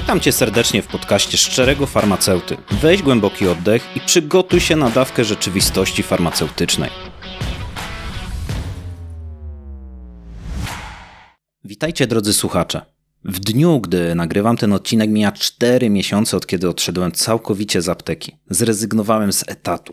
Witam Cię serdecznie w podcaście Szczerego Farmaceuty. Weź głęboki oddech i przygotuj się na dawkę rzeczywistości farmaceutycznej. Witajcie drodzy słuchacze. W dniu, gdy nagrywam ten odcinek, mija 4 miesiące od kiedy odszedłem całkowicie z apteki. Zrezygnowałem z etatu.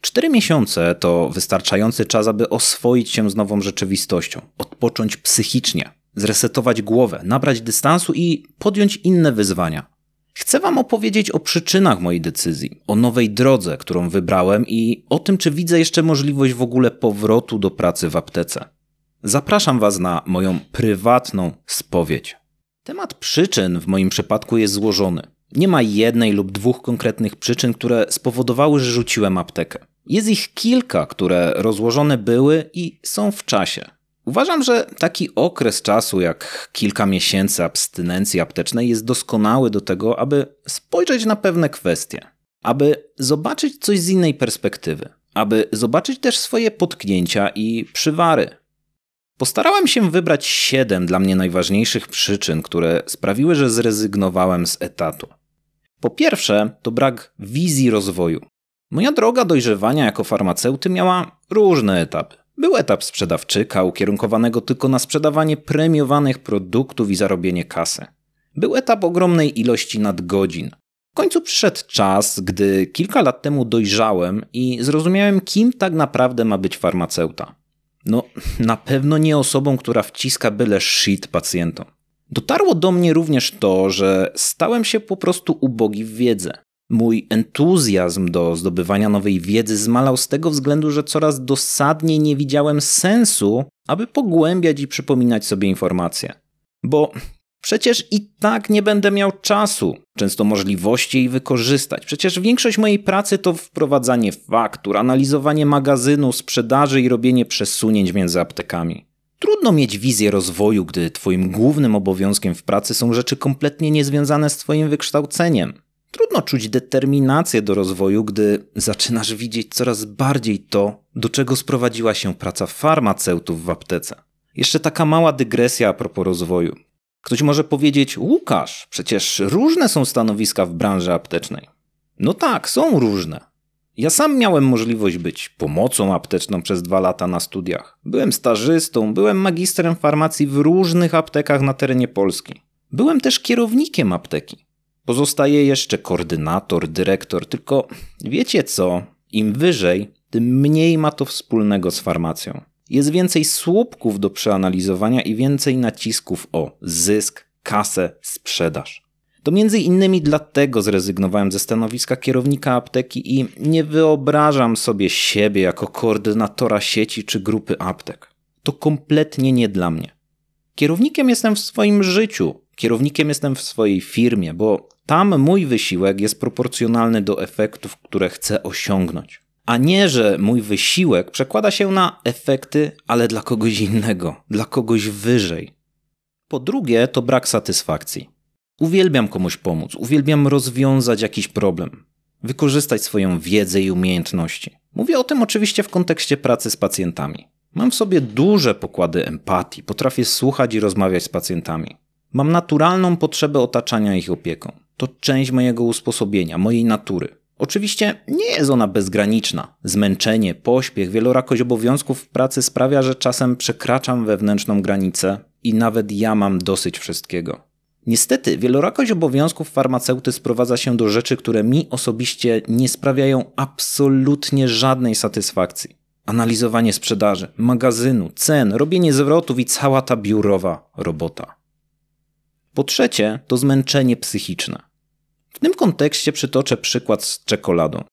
4 miesiące to wystarczający czas, aby oswoić się z nową rzeczywistością, odpocząć psychicznie, zresetować głowę, nabrać dystansu i podjąć inne wyzwania. Chcę Wam opowiedzieć o przyczynach mojej decyzji, o nowej drodze, którą wybrałem i o tym, czy widzę jeszcze możliwość w ogóle powrotu do pracy w aptece. Zapraszam Was na moją prywatną spowiedź. Temat przyczyn w moim przypadku jest złożony. Nie ma jednej lub dwóch konkretnych przyczyn, które spowodowały, że rzuciłem aptekę. Jest ich kilka, które rozłożone były i są w czasie. Uważam, że taki okres czasu jak kilka miesięcy abstynencji aptecznej jest doskonały do tego, aby spojrzeć na pewne kwestie, aby zobaczyć coś z innej perspektywy, aby zobaczyć też swoje potknięcia i przywary. Postarałem się wybrać siedem dla mnie najważniejszych przyczyn, które sprawiły, że zrezygnowałem z etatu. Po pierwsze, to brak wizji rozwoju. Moja droga dojrzewania jako farmaceuty miała różne etapy. Był etap sprzedawczyka ukierunkowanego tylko na sprzedawanie premiowanych produktów i zarobienie kasy. Był etap ogromnej ilości nadgodzin. W końcu przyszedł czas, gdy kilka lat temu dojrzałem i zrozumiałem, kim tak naprawdę ma być farmaceuta. No, na pewno nie osobą, która wciska byle shit pacjentom. Dotarło do mnie również to, że stałem się po prostu ubogi w wiedzę. Mój entuzjazm do zdobywania nowej wiedzy zmalał z tego względu, że coraz dosadniej nie widziałem sensu, aby pogłębiać i przypominać sobie informacje. Bo przecież i tak nie będę miał czasu, często możliwości jej wykorzystać. Przecież większość mojej pracy to wprowadzanie faktur, analizowanie magazynu, sprzedaży i robienie przesunięć między aptekami. Trudno mieć wizję rozwoju, gdy Twoim głównym obowiązkiem w pracy są rzeczy kompletnie niezwiązane z Twoim wykształceniem. Trudno czuć determinację do rozwoju, gdy zaczynasz widzieć coraz bardziej to, do czego sprowadziła się praca farmaceutów w aptece. Jeszcze taka mała dygresja a propos rozwoju. Ktoś może powiedzieć: Łukasz, przecież różne są stanowiska w branży aptecznej. No tak, są różne. Ja sam miałem możliwość być pomocą apteczną przez dwa lata na studiach. Byłem stażystą, byłem magistrem farmacji w różnych aptekach na terenie Polski. Byłem też kierownikiem apteki. Pozostaje jeszcze koordynator, dyrektor, tylko wiecie co? Im wyżej, tym mniej ma to wspólnego z farmacją. Jest więcej słupków do przeanalizowania i więcej nacisków o zysk, kasę, sprzedaż. To między innymi dlatego zrezygnowałem ze stanowiska kierownika apteki i nie wyobrażam sobie siebie jako koordynatora sieci czy grupy aptek. To kompletnie nie dla mnie. Kierownikiem jestem w swoim życiu, kierownikiem jestem w swojej firmie, bo tam mój wysiłek jest proporcjonalny do efektów, które chcę osiągnąć. A nie, że mój wysiłek przekłada się na efekty, ale dla kogoś innego, dla kogoś wyżej. Po drugie, to brak satysfakcji. Uwielbiam komuś pomóc, uwielbiam rozwiązać jakiś problem, wykorzystać swoją wiedzę i umiejętności. Mówię o tym oczywiście w kontekście pracy z pacjentami. Mam w sobie duże pokłady empatii, potrafię słuchać i rozmawiać z pacjentami. Mam naturalną potrzebę otaczania ich opieką. To część mojego usposobienia, mojej natury. Oczywiście nie jest ona bezgraniczna. Zmęczenie, pośpiech, wielorakość obowiązków w pracy sprawia, że czasem przekraczam wewnętrzną granicę i nawet ja mam dosyć wszystkiego. Niestety, wielorakość obowiązków farmaceuty sprowadza się do rzeczy, które mi osobiście nie sprawiają absolutnie żadnej satysfakcji. Analizowanie sprzedaży, magazynu, cen, robienie zwrotów i cała ta biurowa robota. Po trzecie, to zmęczenie psychiczne. W tym kontekście przytoczę przykład z czekoladą.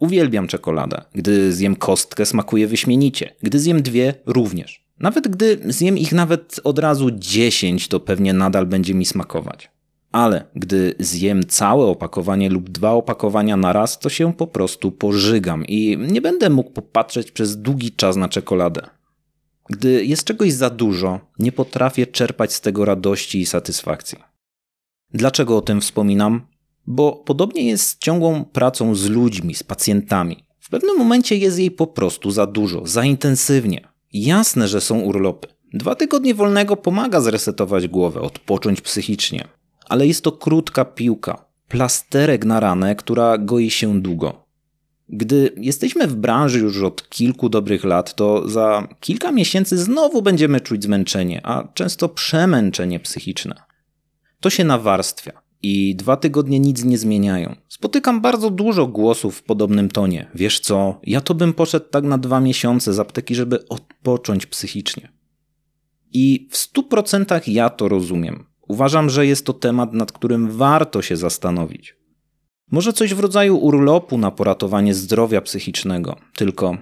Uwielbiam czekoladę. Gdy zjem kostkę, smakuje wyśmienicie. Gdy zjem dwie, również. Nawet gdy zjem ich nawet od razu 10, to pewnie nadal będzie mi smakować. Ale gdy zjem całe opakowanie lub dwa opakowania na raz, to się po prostu pożygam i nie będę mógł popatrzeć przez długi czas na czekoladę. Gdy jest czegoś za dużo, nie potrafię czerpać z tego radości i satysfakcji. Dlaczego o tym wspominam? Bo podobnie jest z ciągłą pracą z ludźmi, z pacjentami. W pewnym momencie jest jej po prostu za dużo, za intensywnie. Jasne, że są urlopy. Dwa tygodnie wolnego pomaga zresetować głowę, odpocząć psychicznie. ale jest to krótka piłka, plasterek na ranę, która goi się długo. Gdy jesteśmy w branży już od kilku dobrych lat, to za kilka miesięcy znowu będziemy czuć zmęczenie, a często przemęczenie psychiczne. To się nawarstwia i dwa tygodnie nic nie zmieniają. Spotykam bardzo dużo głosów w podobnym tonie. Wiesz co, ja to bym poszedł tak na dwa miesiące z apteki, żeby odpocząć psychicznie. I w stu procentach ja to rozumiem. Uważam, że jest to temat, nad którym warto się zastanowić. Może coś w rodzaju urlopu na poratowanie zdrowia psychicznego, tylko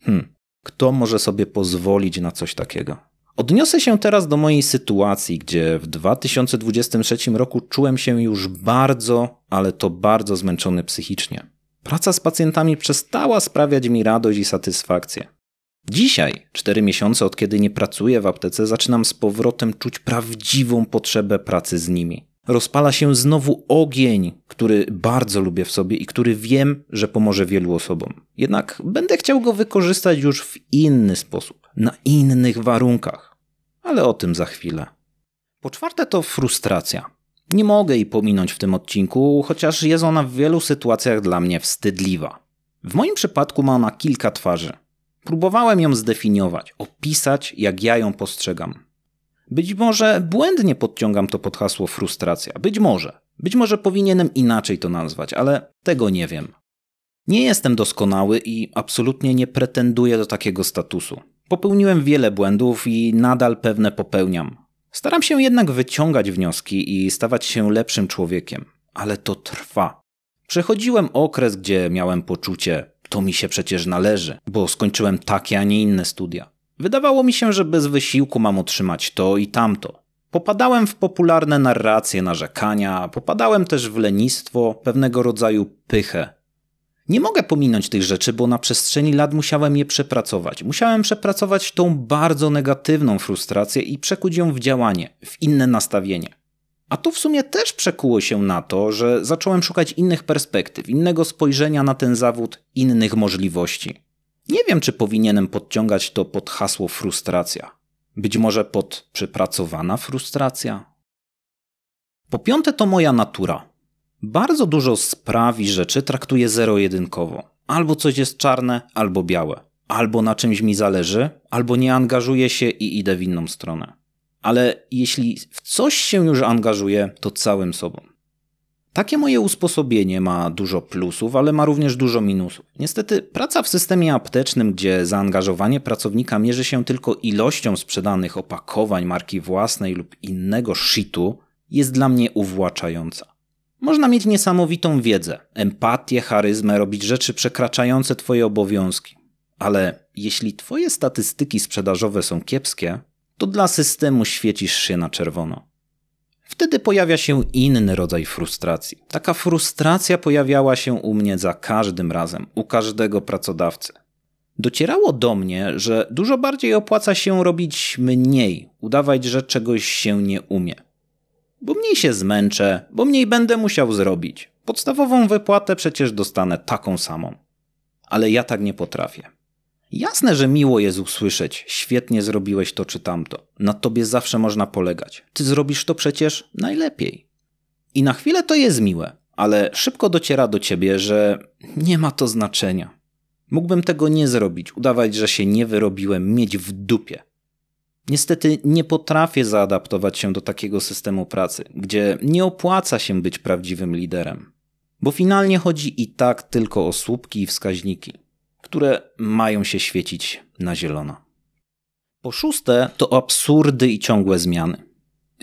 hmm, kto może sobie pozwolić na coś takiego? Odniosę się teraz do mojej sytuacji, gdzie w 2023 roku czułem się już bardzo, ale to bardzo zmęczony psychicznie. Praca z pacjentami przestała sprawiać mi radość i satysfakcję. Dzisiaj, cztery miesiące od kiedy nie pracuję w aptece, zaczynam z powrotem czuć prawdziwą potrzebę pracy z nimi. Rozpala się znowu ogień, który bardzo lubię w sobie i który wiem, że pomoże wielu osobom. Jednak będę chciał go wykorzystać już w inny sposób, na innych warunkach. Ale o tym za chwilę. Po czwarte to frustracja. Nie mogę jej pominąć w tym odcinku, chociaż jest ona w wielu sytuacjach dla mnie wstydliwa. W moim przypadku ma ona kilka twarzy. Próbowałem ją zdefiniować, opisać, jak ja ją postrzegam. Być może błędnie podciągam to pod hasło frustracja. Być może. Być może powinienem inaczej to nazwać, ale tego nie wiem. Nie jestem doskonały i absolutnie nie pretenduję do takiego statusu. Popełniłem wiele błędów i nadal pewne popełniam. Staram się jednak wyciągać wnioski i stawać się lepszym człowiekiem, ale to trwa. Przechodziłem okres, gdzie miałem poczucie, to mi się przecież należy, bo skończyłem takie, a nie inne studia. Wydawało mi się, że bez wysiłku mam otrzymać to i tamto. Popadałem w popularne narracje, narzekania, popadałem też w lenistwo, pewnego rodzaju pychę. Nie mogę pominąć tych rzeczy, bo na przestrzeni lat musiałem je przepracować. Musiałem przepracować tą bardzo negatywną frustrację i przekuć ją w działanie, w inne nastawienie. A to w sumie też przekuło się na to, że zacząłem szukać innych perspektyw, innego spojrzenia na ten zawód, innych możliwości. Nie wiem, czy powinienem podciągać to pod hasło frustracja. Być może pod przepracowana frustracja? Po piąte, to moja natura. Bardzo dużo spraw i rzeczy traktuję zero-jedynkowo. Albo coś jest czarne, albo białe. Albo na czymś mi zależy, albo nie angażuję się i idę w inną stronę. Ale jeśli w coś się już angażuję, to całym sobą. Takie moje usposobienie ma dużo plusów, ale ma również dużo minusów. Niestety, praca w systemie aptecznym, gdzie zaangażowanie pracownika mierzy się tylko ilością sprzedanych opakowań marki własnej lub innego shitu, jest dla mnie uwłaczająca. Można mieć niesamowitą wiedzę, empatię, charyzmę, robić rzeczy przekraczające Twoje obowiązki. Ale jeśli Twoje statystyki sprzedażowe są kiepskie, to dla systemu świecisz się na czerwono. Wtedy pojawia się inny rodzaj frustracji. Taka frustracja pojawiała się u mnie za każdym razem, u każdego pracodawcy. Docierało do mnie, że dużo bardziej opłaca się robić mniej, udawać, że czegoś się nie umie. Bo mniej się zmęczę, bo mniej będę musiał zrobić. Podstawową wypłatę przecież dostanę taką samą. Ale ja tak nie potrafię. Jasne, że miło jest usłyszeć, świetnie zrobiłeś to czy tamto. Na tobie zawsze można polegać. Ty zrobisz to przecież najlepiej. I na chwilę to jest miłe, ale szybko dociera do ciebie, że nie ma to znaczenia. Mógłbym tego nie zrobić, udawać, że się nie wyrobiłem, mieć w dupie. Niestety nie potrafię zaadaptować się do takiego systemu pracy, gdzie nie opłaca się być prawdziwym liderem. Bo finalnie chodzi i tak tylko o słupki i wskaźniki które mają się świecić na zielono. Po szóste, to absurdy i ciągłe zmiany.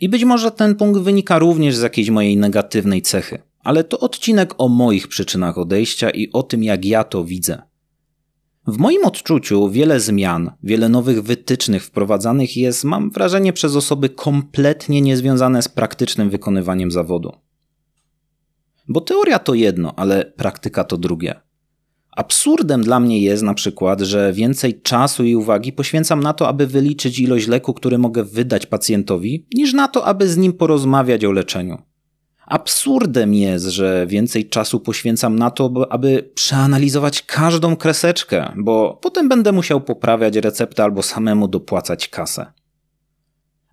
I być może ten punkt wynika również z jakiejś mojej negatywnej cechy, ale to odcinek o moich przyczynach odejścia i o tym, jak ja to widzę. W moim odczuciu wiele zmian, wiele nowych wytycznych wprowadzanych jest, mam wrażenie, przez osoby kompletnie niezwiązane z praktycznym wykonywaniem zawodu. Bo teoria to jedno, ale praktyka to drugie. Absurdem dla mnie jest na przykład, że więcej czasu i uwagi poświęcam na to, aby wyliczyć ilość leku, który mogę wydać pacjentowi, niż na to, aby z nim porozmawiać o leczeniu. Absurdem jest, że więcej czasu poświęcam na to, aby przeanalizować każdą kreseczkę, bo potem będę musiał poprawiać receptę albo samemu dopłacać kasę.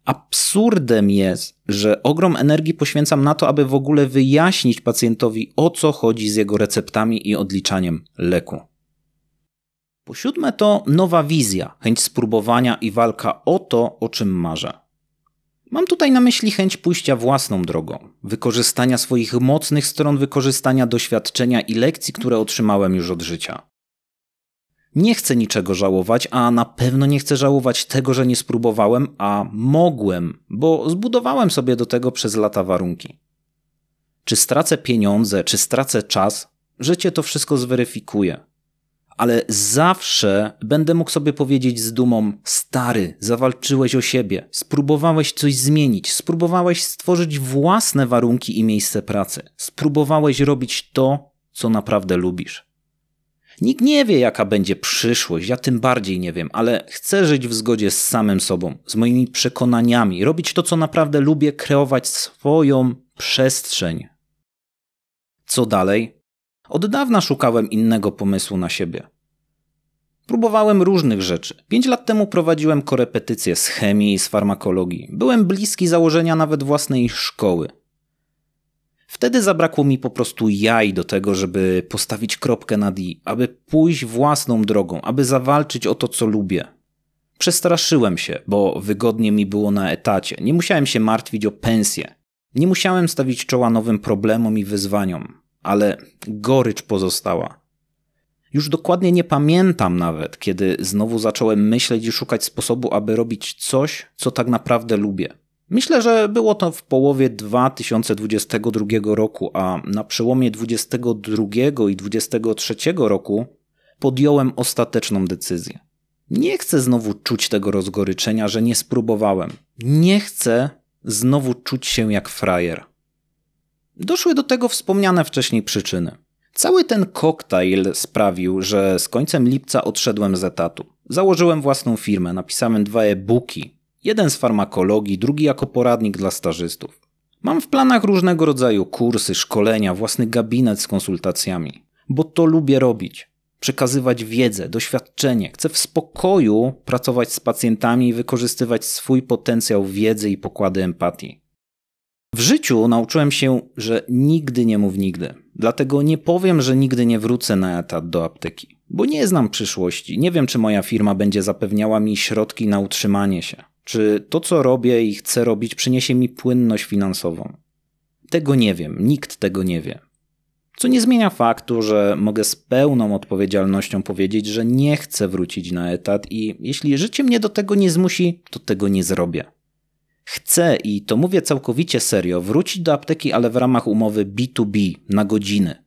Absurdem jest, że ogrom energii poświęcam na to, aby w ogóle wyjaśnić pacjentowi, o co chodzi z jego receptami i odliczaniem leku. Po siódme to nowa wizja, chęć spróbowania i walka o to, o czym marzę. Mam tutaj na myśli chęć pójścia własną drogą, wykorzystania swoich mocnych stron, wykorzystania doświadczenia i lekcji, które otrzymałem już od życia. Nie chcę niczego żałować, a na pewno nie chcę żałować tego, że nie spróbowałem, a mogłem, bo zbudowałem sobie do tego przez lata warunki. Czy stracę pieniądze, czy stracę czas, życie to wszystko zweryfikuje. Ale zawsze będę mógł sobie powiedzieć z dumą: Stary, zawalczyłeś o siebie, spróbowałeś coś zmienić, spróbowałeś stworzyć własne warunki i miejsce pracy, spróbowałeś robić to, co naprawdę lubisz. Nikt nie wie, jaka będzie przyszłość, ja tym bardziej nie wiem, ale chcę żyć w zgodzie z samym sobą, z moimi przekonaniami, robić to, co naprawdę lubię, kreować swoją przestrzeń. Co dalej? Od dawna szukałem innego pomysłu na siebie. Próbowałem różnych rzeczy. Pięć lat temu prowadziłem korepetycje z chemii i z farmakologii. Byłem bliski założenia nawet własnej szkoły. Wtedy zabrakło mi po prostu jaj do tego, żeby postawić kropkę nad i, aby pójść własną drogą, aby zawalczyć o to, co lubię. Przestraszyłem się, bo wygodnie mi było na etacie. Nie musiałem się martwić o pensję. Nie musiałem stawić czoła nowym problemom i wyzwaniom, ale gorycz pozostała. Już dokładnie nie pamiętam nawet, kiedy znowu zacząłem myśleć i szukać sposobu, aby robić coś, co tak naprawdę lubię. Myślę, że było to w połowie 2022 roku, a na przełomie 2022 i 2023 roku podjąłem ostateczną decyzję. Nie chcę znowu czuć tego rozgoryczenia, że nie spróbowałem. Nie chcę znowu czuć się jak frajer. Doszły do tego wspomniane wcześniej przyczyny. Cały ten koktajl sprawił, że z końcem lipca odszedłem z etatu. Założyłem własną firmę, napisałem dwa e-booki, Jeden z farmakologii, drugi jako poradnik dla stażystów. Mam w planach różnego rodzaju kursy, szkolenia, własny gabinet z konsultacjami, bo to lubię robić. Przekazywać wiedzę, doświadczenie. Chcę w spokoju pracować z pacjentami i wykorzystywać swój potencjał wiedzy i pokłady empatii. W życiu nauczyłem się, że nigdy nie mów nigdy. Dlatego nie powiem, że nigdy nie wrócę na etat do apteki, bo nie znam przyszłości. Nie wiem, czy moja firma będzie zapewniała mi środki na utrzymanie się. Czy to, co robię i chcę robić, przyniesie mi płynność finansową? Tego nie wiem, nikt tego nie wie. Co nie zmienia faktu, że mogę z pełną odpowiedzialnością powiedzieć, że nie chcę wrócić na etat i jeśli życie mnie do tego nie zmusi, to tego nie zrobię. Chcę, i to mówię całkowicie serio, wrócić do apteki, ale w ramach umowy B2B na godziny.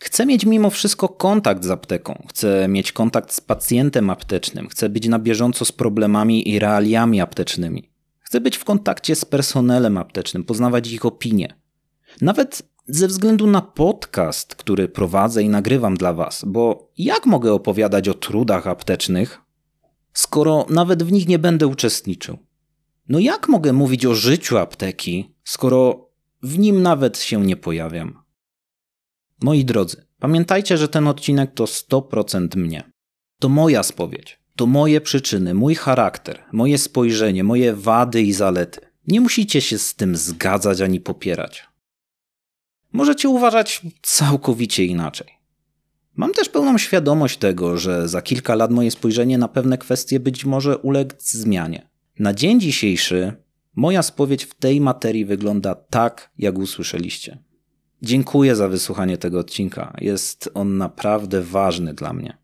Chcę mieć mimo wszystko kontakt z apteką, chcę mieć kontakt z pacjentem aptecznym, chcę być na bieżąco z problemami i realiami aptecznymi. Chcę być w kontakcie z personelem aptecznym, poznawać ich opinie. Nawet ze względu na podcast, który prowadzę i nagrywam dla Was, bo jak mogę opowiadać o trudach aptecznych, skoro nawet w nich nie będę uczestniczył? No jak mogę mówić o życiu apteki, skoro w nim nawet się nie pojawiam? Moi drodzy, pamiętajcie, że ten odcinek to 100% mnie. To moja spowiedź, to moje przyczyny, mój charakter, moje spojrzenie, moje wady i zalety. Nie musicie się z tym zgadzać ani popierać. Możecie uważać całkowicie inaczej. Mam też pełną świadomość tego, że za kilka lat moje spojrzenie na pewne kwestie być może ulec zmianie. Na dzień dzisiejszy moja spowiedź w tej materii wygląda tak, jak usłyszeliście. Dziękuję za wysłuchanie tego odcinka. Jest on naprawdę ważny dla mnie.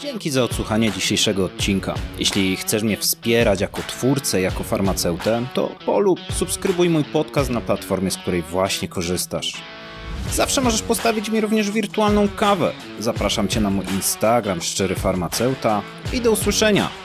Dzięki za odsłuchanie dzisiejszego odcinka. Jeśli chcesz mnie wspierać jako twórcę, jako farmaceutę, to polub, subskrybuj mój podcast na platformie, z której właśnie korzystasz. Zawsze możesz postawić mi również wirtualną kawę. Zapraszam Cię na mój Instagram Szczery Farmaceuta i do usłyszenia.